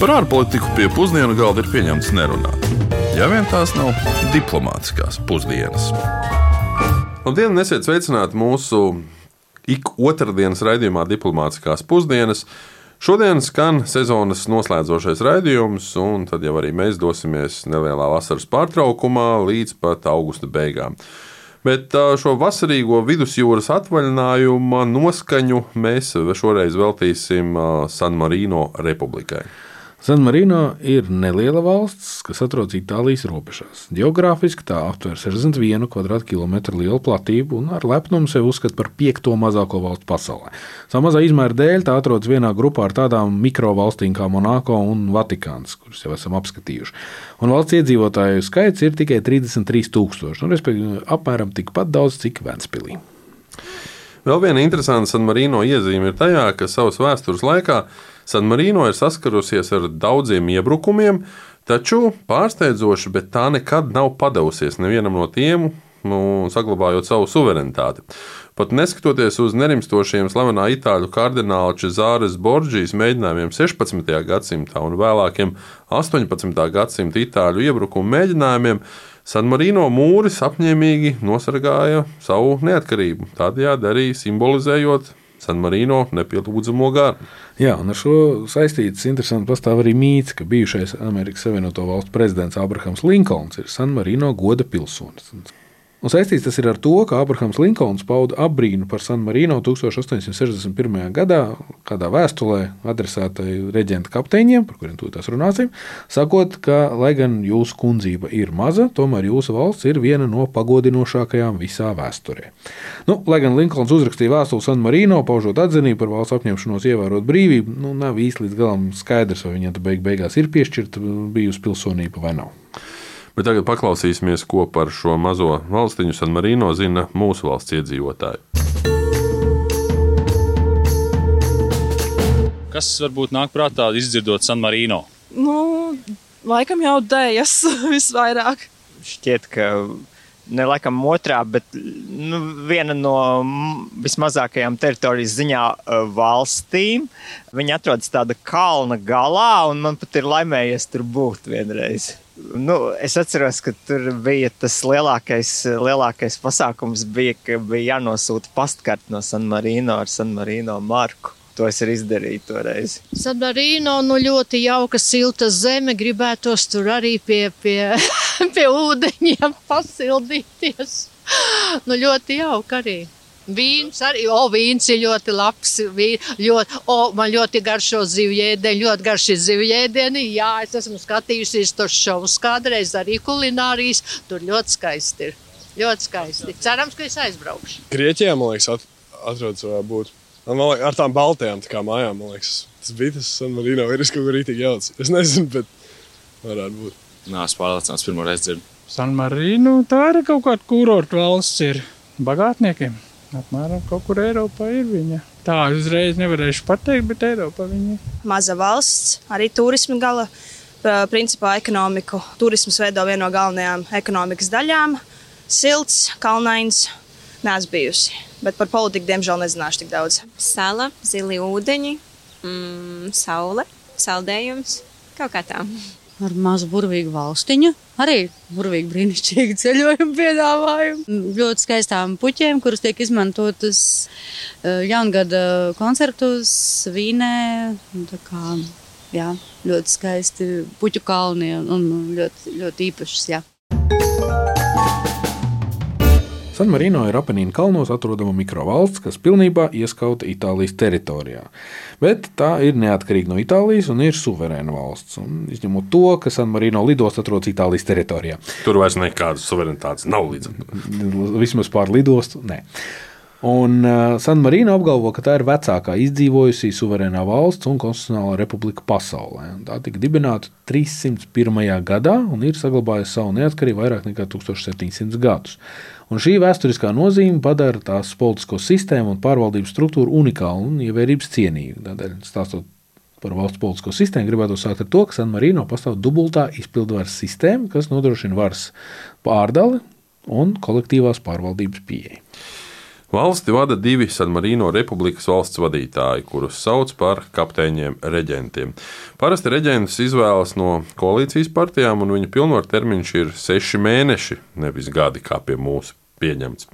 Par ārpolitiku pie pusdienu galda ir pieņemts nerunāt. Ja vien tās nav diplomātiskās pusdienas. Labdien, esiet sveicināti mūsu ik otrdienas raidījumā Diplomātiskās pusdienas. Šodien skan sezonas noslēdzošais raidījums, un tad jau arī mēs dosimies nelielā vasaras pārtraukumā līdz pat augusta beigām. Bet šo vasarīgo vidusjūras atvaļinājuma noskaņu mēs šoreiz veltīsim San Marino republikai. San Marino ir neliela valsts, kas atrodas Itālijas robežās. Geogrāfiski tā aptver 61 km2 lielu platību un ar lepnumu sevi uzskata par piekto mazāko valstu pasaulē. Savu mazā izmēra dēļ tā atrodas vienā grupā ar tādām mikrovalstīm kā Monako un Vatikāns, kurus jau esam apskatījuši. Un valsts iedzīvotāju skaits ir tikai 33,000, nu, respektīvi apmēram tikpat daudz, cik Ventspīlī. Vēl viena interesanta San Marino iezīme ir tajā, ka savas vēstures laikā San Marino ir saskarusies ar daudziem iebrukumiem, taču pārsteidzoši, bet tā nekad nav padevusies nevienam no tiem, nu, saglabājot savu suverenitāti. Pat neskatoties uz nerimstošiem slavenā itāļu kardināla Cezāres Borģijas mēģinājumiem 16. gadsimtā un vēlākiem 18. gadsimta itāļu iebrukumu mēģinājumiem, San Marino mūris apņēmīgi nosargāja savu neatkarību, tādējādi arī simbolizējot San Marino nepielūdzamo garu. Jā, un ar šo saistīts interesants pastāv arī mīts, ka bijušais Amerikas Savienoto Valstu prezidents Abrahams Linkolns ir San Marino goda pilsonis. Un saistīts tas ir ar to, ka Abrahams Linkolns pauda apbrīnu par San Marino 1861. gadā, kādā vēstulē adresētai reģenta kapteiņiem, par kuriem tūlīt runāsim, sakot, ka, lai gan jūsu kundzība ir maza, tomēr jūsu valsts ir viena no pagodinošākajām visā vēsturē. Nu, lai gan Linkolns uzrakstīja vēstuli San Marino, paužot atzinību par valsts apņemšanos ievērot brīvību, nu, nav īsti līdz galam skaidrs, vai viņam beig beigās ir piešķirta bijusi pilsonība vai nav. Bet tagad paklausīsimies, ko par šo mazo valstiņu San Marino zina mūsu valsts iedzīvotāji. Kas varbūt nāk prātā izdzirdot San Marino? Nu, laikam jau dēļas visvairāk. Šķiet, ka ne laikam otrā, bet nu, viena no vismazākajām teritorijas ziņā valstīm. Viņa atrodas tāda kalna galā, un man pat ir laimējies tur būt vienreiz. Nu, es atceros, ka tur bija tas lielākais, lielākais pasākums, bija, ka bija jānosūta pastkarte no San Marino ar San Marino marku. To es arī izdarīju toreiz. San Marino nu, ļoti jauka, silta zeme. Gribētos tur arī pie, pie, pie ūdeņiem pasildīties. Nu, ļoti jauka arī. Vīns arī, o, vīns ir ļoti labs. Vīn, ļoti, o, man ļoti garšo zivjēdieni, ļoti garši zivjēdieni. Jā, es esmu skatījusies tos šovus kādreiz arī kulinārijas. Tur ļoti skaisti ir. Ļoti skaisti. Cerams, ka es aizbraukšu. Grieķijā, man liekas, at, atrodas varētu būt. Man liekas, ar tām baltajām tā kā mājām, man liekas, tas bija tas San Marino. Ir kaut kur rītīgi jauts. Es nezinu, bet varētu būt. Nā, es pārliecināts pirmo reizi dzirdu. San Marino, tā ir kaut kāda kurorta valsts ir bagātniekiem. Apmēram kaut kur Eiropā ir viņa. Tā uzreiz nevarēšu pateikt, bet Eiropā viņa ir. Maza valsts, arī turisma gala. Principā ekonomiku. Turisms veido vienu no galvenajām ekonomikas daļām. Silts, kalnains, neesmu bijusi. Bet par politiku, diemžēl, nezināšu tik daudz. Sala, zili ūdeņi, mm, saule, saldējums, kaut kā tā ar mazu burvīgu valstiņu. Arī burvīgi brīnišķīgi ceļojumu piedāvājumu. Ļoti skaistām puķiem, kuras tiek izmantotas jaungada koncertos Vīnē. Kā, jā, ļoti skaisti puķu kalni un ļoti, ļoti īpašas. Jā. San Marino ir Apenīna kalnos atrodama mikrovalsts, kas pilnībā ieskauta Itālijas teritorijā. Bet tā ir neatkarīga no Itālijas un ir suverēna valsts. Un, izņemot to, ka San Marino lidosta atrodas Itālijas teritorijā. Tur vairs nekādas suverenitātes nav līdz ar to. Vismaz pār lidostu. Nē. Un uh, San Marino apgalvo, ka tā ir vecākā izdzīvojusī suverēnā valsts un konstitucionālā republika pasaulē. Tā tika dibināta 301. gadā un ir saglabājusi savu neatkarību vairāk nekā 1700 gadus. Un šī vēsturiskā nozīme padara tās politisko sistēmu un pārvaldības struktūru unikālu un ievērības cienīgu. Tādēļ, stāstot par valsts politisko sistēmu, gribētu sākt ar to, ka San Marino pastāv dubultā izpildvaras sistēma, kas nodrošina varas pārdali un kolektīvās pārvaldības pieeja. Valsti vada divi San Marino republikas valsts vadītāji, kurus sauc par kapteiņiem reģentiem. Parasti reģentus izvēlas no koalīcijas partijām, un viņa pilnvaru termiņš ir seši mēneši, nevis gadi kā pie mūsu pieņemts.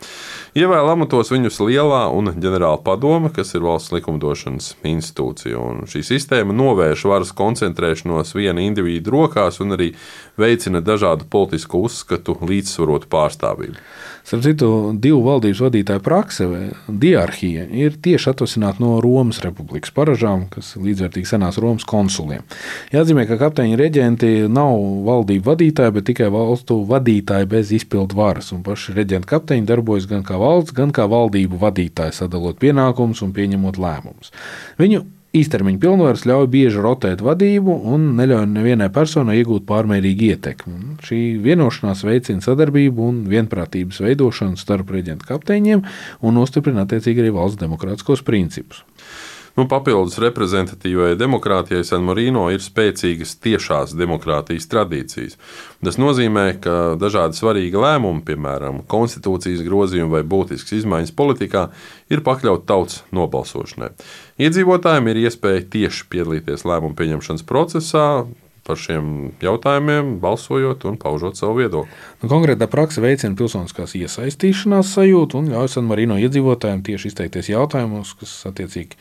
Ievēl amatos viņus lielā un ģenerāla padome, kas ir valsts likumdošanas institūcija. Šī sistēma novērš varas koncentrēšanos viena individu rokās un arī veicina dažādu politisku uzskatu līdzsvarotu pārstāvību. Starp citu, divu valdības vadītāju prakse, diarhija, ir tieši atvasināta no Romas republikas paražām, kas līdzvērtīgi senās Romas konsuliem. Jāatzīmē, ka kapteiņa reģenti nav valdību vadītāji, bet tikai valstu vadītāji bez izpildu varas. Un paši reģenta kapteiņi darbojas gan kā valsts, gan kā valdību vadītāji, sadalot pienākumus un pieņemot lēmumus. Viņu Īstermiņa pilnvaras ļauj bieži rotēt vadību un neļauj nevienai personai iegūt pārmērīgu ietekmi. Šī vienošanās veicina sadarbību un vienprātības veidošanu starp reģentu kapteiņiem un nostiprina attiecīgi arī valsts demokrātiskos principus. Nu, papildus reprezentatīvai demokrātijai San Marino ir spēcīgas tiešās demokrātijas tradīcijas. Tas nozīmē, ka dažādi svarīgi lēmumi, piemēram, konstitūcijas grozījumi vai būtisks izmaiņas politikā, ir pakļauti tautas nobalsošanai. Iedzīvotājiem ir iespēja tieši piedalīties lēmumu pieņemšanas procesā, par šiem jautājumiem, balsojot un paužot savu viedokli. Nu, konkrētā praksa veicina pilsoniskās iesaistīšanās sajūtu un ļauj San Marino iedzīvotājiem tieši izteikties jautājumos, kas attiecīgi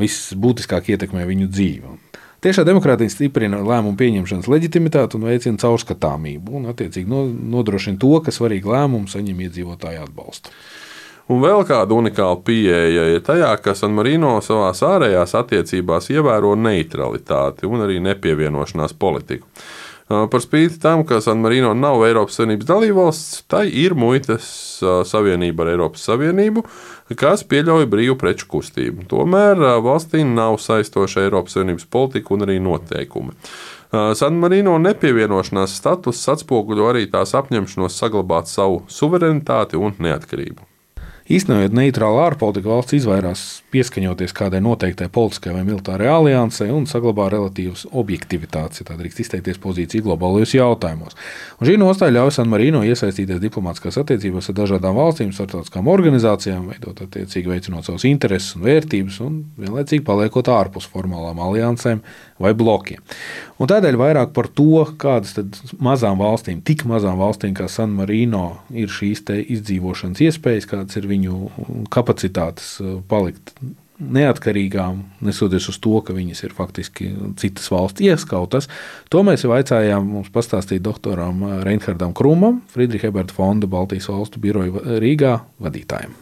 visbūtiskāk ietekmē viņu dzīvi. Tiešā demokrātija stiprina lēmumu pieņemšanas leģitimitāti un veicina caurskatāmību, un attiecīgi nodrošina to, ka svarīgi lēmumi saņem iedzīvotāju atbalstu. Un vēl kāda unikāla pieeja ir tajā, ka San Marino savā ārējās attiecībās ievēro neutralitāti un arī nepievienošanās politiku. Par spīti tam, ka San Marino nav Eiropas Savienības dalībvalsts, tai ir muitas savienība ar Eiropas Savienību, kas pieļauj brīvu preču kustību. Tomēr valstī nav saistoša Eiropas Savienības politika un arī noteikumi. San Marino nepievienošanās status atspoguļo arī tās apņemšanos saglabāt savu suverenitāti un neatkarību. Īstenojot neitrālu ārpolitiku, valsts izvairās pieskaņoties kādai noteiktai politiskai vai militārai aliansei un saglabā relatīvas objektivitātes, ja tā drīkst izteikties pozīciju globālajos jautājumos. Un šī nostāja ļauj San Marino iesaistīties diplomātiskās attiecībās ar dažādām valstīm, starptautiskām organizācijām, veidot attiecīgi veicinot savus intereses un vērtības, un vienlaicīgi paliekot ārpus formālām aliansēm vai blokiem. Un tādēļ vairāk par to, kādas mazām valstīm, tik mazām valstīm kā San Marino, ir šīs izdzīvošanas iespējas, kādas ir viņu kapacitātes uh, palikt neatkarīgām, nesoties uz to, ka viņas ir faktiski citas valsts ieskautas. To mēs jau aicājām mums pastāstīt doktoram Reinhardam Krūmam, Friedricha Eberta fonda Baltijas valstu biroja Rīgā vadītājiem.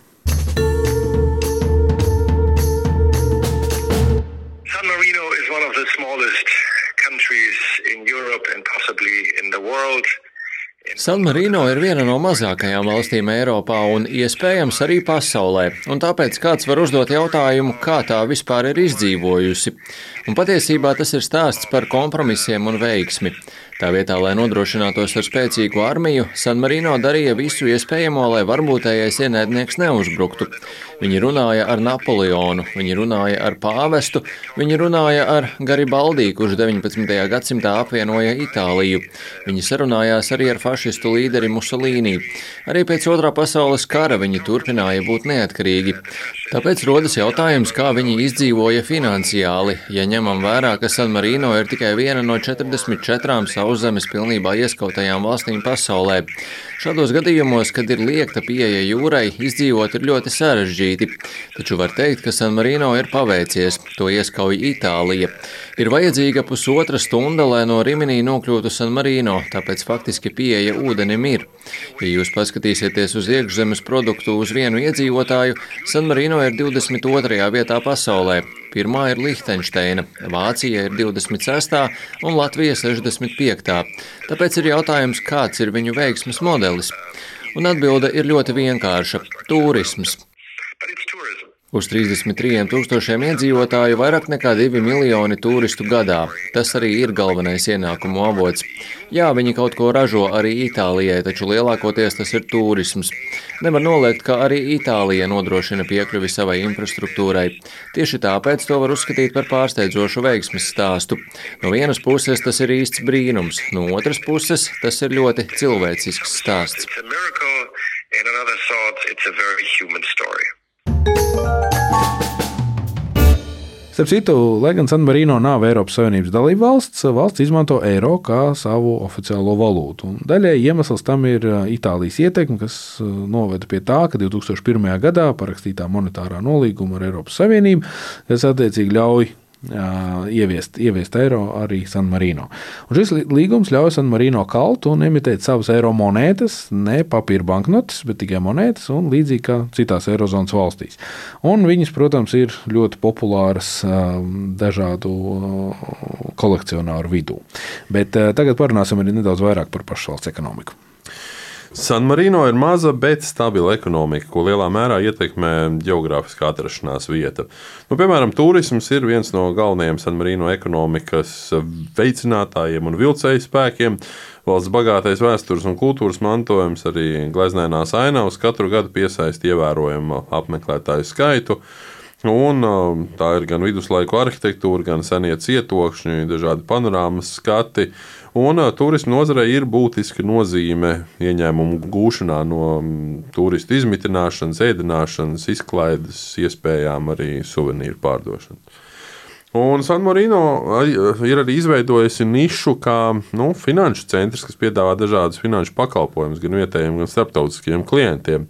San Marino ir viena no mazākajām valstīm Eiropā un iespējams arī pasaulē, un tāpēc kāds var uzdot jautājumu, kā tā vispār ir izdzīvojusi. Un patiesībā tas ir stāsts par kompromisiem un veiksmi. Tā vietā, lai nodrošinātos ar spēcīgu armiju, San Marino darīja visu iespējamo, lai varbūtējais ienaidnieks neuzbruktu. Viņi runāja ar Napoleonu, viņi runāja ar pāvestu, viņi runāja ar Garibaldī, kurš 19. gadsimtā apvienoja Itāliju. Viņi sarunājās arī ar fašistu līderi Musolīni. Arī pēc otrā pasaules kara viņi turpināja būt neatkarīgi. Tāpēc rodas jautājums, kā viņi izdzīvoja finansiāli, ja ņemam vērā, ka San Marino ir tikai viena no 44 sauszemes pilnībā ieskautajām valstīm pasaulē. Šādos gadījumos, kad ir liekta pieeja jūrai, izdzīvot ir ļoti sarežģīti. Taču var teikt, ka San Marino ir paveicies, to ieskauj Itālija. Ir vajadzīga pusotra stunda, lai no Riminī nokļūtu San Marino, tāpēc faktiski pieeja ūdenim ir. Ja jūs paskatīsieties uz iekšzemes produktu uz vienu iedzīvotāju, San Marino ir 22. vietā pasaulē. Pirmā ir Lihtenšteina, Vācija ir 26. un Latvija 65. Tāpēc ir jautājums, kāds ir viņu veiksmes modelis. Un atbilde ir ļoti vienkārša - turisms. Uz 33 tūkstošiem iedzīvotāju vairāk nekā 2 miljoni turistu gadā. Tas arī ir galvenais ienākumu avots. Jā, viņi kaut ko ražo arī Itālijai, taču lielākoties tas ir turisms. Nevar noliegt, ka arī Itālija nodrošina piekļuvi savai infrastruktūrai. Tieši tāpēc to var uzskatīt par pārsteidzošu veiksmes stāstu. No vienas puses tas ir īsts brīnums, no otras puses tas ir ļoti cilvēcisks stāsts. In another sort, it's a very human story. Starp citu, lai gan San Marino nav Eiropas Savienības dalība valsts, izmanto eiro kā savu oficiālo valūtu. Daļai iemesls tam ir Itālijas ietekme, kas noveda pie tā, ka 2001. gadā parakstītā monetārā nolīguma ar Eiropas Savienību, kas attiecīgi ļauj ieviest, ieviest eiro arī San Marino. Un šis līgums ļauj San Marino kalt un emitēt savas eiro monētas, ne papīra banknotes, bet tikai monētas, un līdzīgi kā citās Eirozonas valstīs. Un viņas, protams, ir ļoti populāras dažādu kolekcionāru vidū. Bet tagad parunāsim arī nedaudz vairāk par pašvalsts ekonomiku. San Marino ir maza, bet stabila ekonomika, ko lielā mērā ietekmē geogrāfiskā atrašanās vieta. Nu, piemēram, turisms ir viens no galvenajiem San Marino ekonomikas veicinātājiem un vilcēju spēkiem. Valsts bagātais vēstures un kultūras mantojums, arī gleznēnās ainavas katru gadu piesaista ievērojamu apmeklētāju skaitu. Un, tā ir gan viduslaiku arhitektūra, gan senie cietokšņi, dažādi panorāmas skati. Un turisma nozarei ir būtiska nozīme ieņēmumu gūšanā no turistu izmitināšanas, ēdināšanas, izklaides, iespējām arī suvenīru pārdošanas. Un San Marino ir arī izveidojusi nišu kā nu, finanšu centrs, kas piedāvā dažādus finanšu pakalpojumus gan vietējiem, gan starptautiskiem klientiem.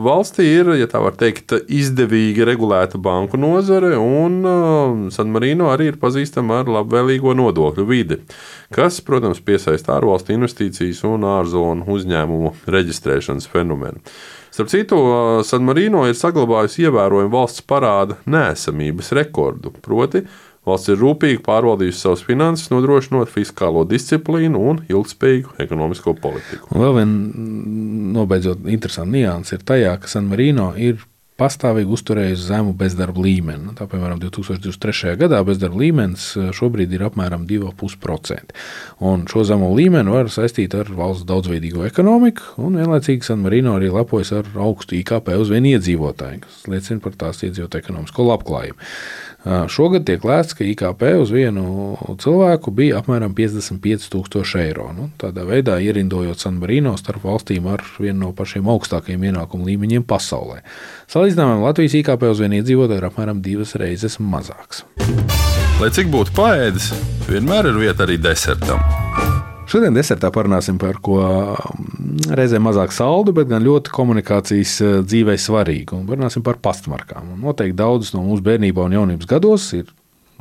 Valstī ir, ja tā var teikt, izdevīgi regulēta banku nozare, un San Marino arī ir pazīstama ar labvēlīgo nodokļu vidi, kas, protams, piesaista ārvalstu investīcijas un ārzonu uzņēmumu reģistrēšanas fenomenu. Starp citu, San Marino ir saglabājusi ievērojumu valsts parāda nēsamības rekordu, proti, Valsts ir rūpīgi pārvaldījusi savas finanses, nodrošinot fiskālo disciplīnu un ilgspējīgu ekonomisko politiku. Un vēl viena nobeidzot interesanta nianses ir tajā, ka San Marino ir pastāvīgi uzturējusi zemu bezdarba līmeni. Nu, tā, piemēram, 2023. gadā bezdarba līmenis šobrīd ir apmēram 2,5%. Un šo zemo līmeni var saistīt ar valsts daudzveidīgo ekonomiku, un vienlaicīgi San Marino arī lepojas ar augstu IKP uz vienu iedzīvotāju, kas liecina par tās iedzīvotāju ekonomisko labklājību. Šogad tiek lēsts, ka IKP uz vienu cilvēku bija apmēram 55,000 eiro. Nu, tādā veidā ierindojot San Marino starp valstīm ar vienu no pašiem augstākajiem ienākumu līmeņiem pasaulē. Salīdzinājumā Latvijas IKP uz vienu iedzīvotāju ir apmēram divas reizes mazāks. Lai cik būtu paēdis, vienmēr ir vieta arī desertam. Šodien desertā parunāsim par ko reizēm mazāk saldu, bet gan ļoti komunikācijas dzīvē svarīgu. Un parunāsim par pastmarkām. Un noteikti daudzus no mūsu bērnībā un jaunības gados ir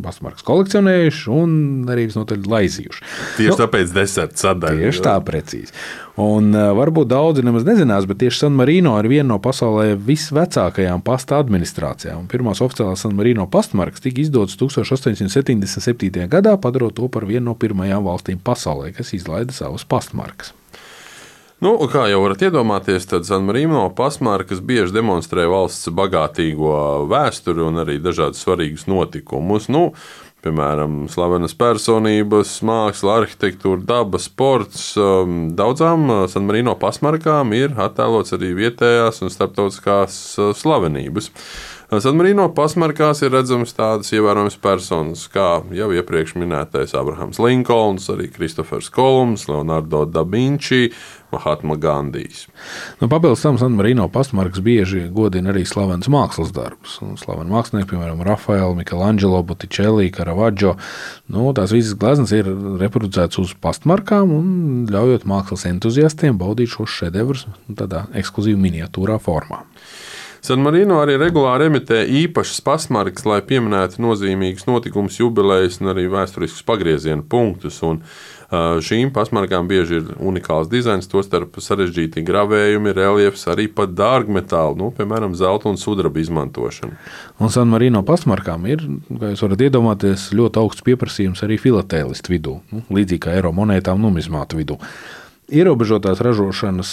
pastmarkas kolekcionējuši un arī visnotaļ laizījuši. Tieši nu, tāpēc deserta sadaļa. Tieši tā, precīzi. Un uh, varbūt daudzi nemaz nezinās, bet tieši San Marino ir viena no pasaulē visvecākajām pasta administrācijām. Pirmās oficiālās San Marino pastmarkas tika izdotas 1877. gadā, padarot to par vienu no pirmajām valstīm pasaulē, kas izlaida savas pastmarkas. Nu, kā jau varat iedomāties, tad San Marino pasmārkas bieži demonstrē valsts bagātīgo vēsturi un arī dažādus svarīgus notikumus. Nu, piemēram, slavenas personības, māksla, arhitektūra, daba, sports. Um, daudzām uh, San Marino pasmarkām ir attēlots arī vietējās un starptautiskās uh, slavenības. San Marino pasmarkās ir redzams tādas ievērojamas personas, kā jau iepriekš minētais Abrahams Linkolns, arī Kristofers Kolums, Leonardo da Vinci, Mahatma Gandijs. Nu, Papildus tam San Marino pastmarks bieži godina arī slavenas mākslas darbus. Slaveni mākslinieki, piemēram, Rafaela, Michelangelo, Botticelli, Caravaggio. Nu, tās visas gleznas ir reproducētas uz pastmarkām un ļaujot mākslas entuziastiem baudīt šos šedevrus tādā ekskluzīvā miniatūrā formā. San Marino arī regulāri emitē īpašas pasmarkas, lai pieminētu nozīmīgus notikumus, jubilejas un arī vēsturiskus pagrieziena punktus. Un, Šīm pasmarkām bieži ir unikāls dizains, tostarp sarežģīti gravējumi, reliefs, arī pat dārgmetāli, nu, piemēram, zelta un sudraba izmantošana. Un San Marino pasmarkām ir, kā jūs varat iedomāties, ļoti augsts pieprasījums arī filatēlistu vidū, nu, līdzīgi kā eiro monētām numizmātu vidū ierobežotās ražošanas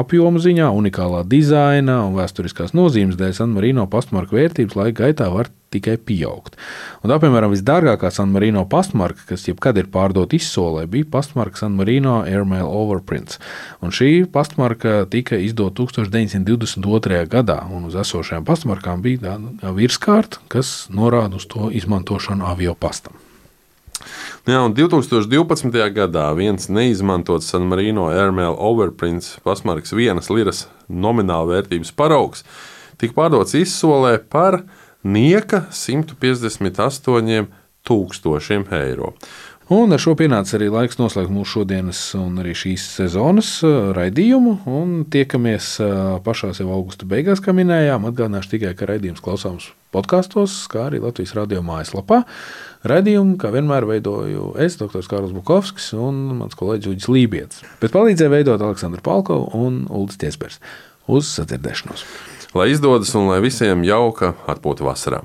apjoma ziņā, unikālā dizaina un vēsturiskās nozīmes dēļ San Marino pastmarka vērtības laika gaitā var tikai pieaugt. Un tā, piemēram, visdārgākā San Marino pastmarka, kas jebkad ir pārdota izsolē, bija pastmarka San Marino Airmail Overprints. Un šī pastmarka tika izdota 1922. gadā, un uz esošajām pastmarkām bija tāda virskārta, kas norāda uz to izmantošanu avio pastam. Jā, un 2012. gadā viens neizmantots San Marino Airmail Overprints pasmarks vienas liras nomināla vērtības paraugs, tika pārdots izsolē par nieka 158 tūkstošiem eiro. Un ar šo pienāca arī laiks noslēgt mūsu šodienas un arī šīs sezonas uh, raidījumu. Un tiekamies uh, pašā jau augusta beigās, kā minējām. Atgādināšu tikai, ka raidījums klausāms podkastos, kā arī Latvijas radio mājaslapā. Radījumu, kā vienmēr, veidoju es, dr. Kārls Bukovskis un mans kolēģis Uģis Lībijams. Bet palīdzēja veidot Aleksandru Palkovu un Ulris Tiespers. Uz sadzirdēšanos! Lai izdodas un lai visiem jauka atpūta vasarā!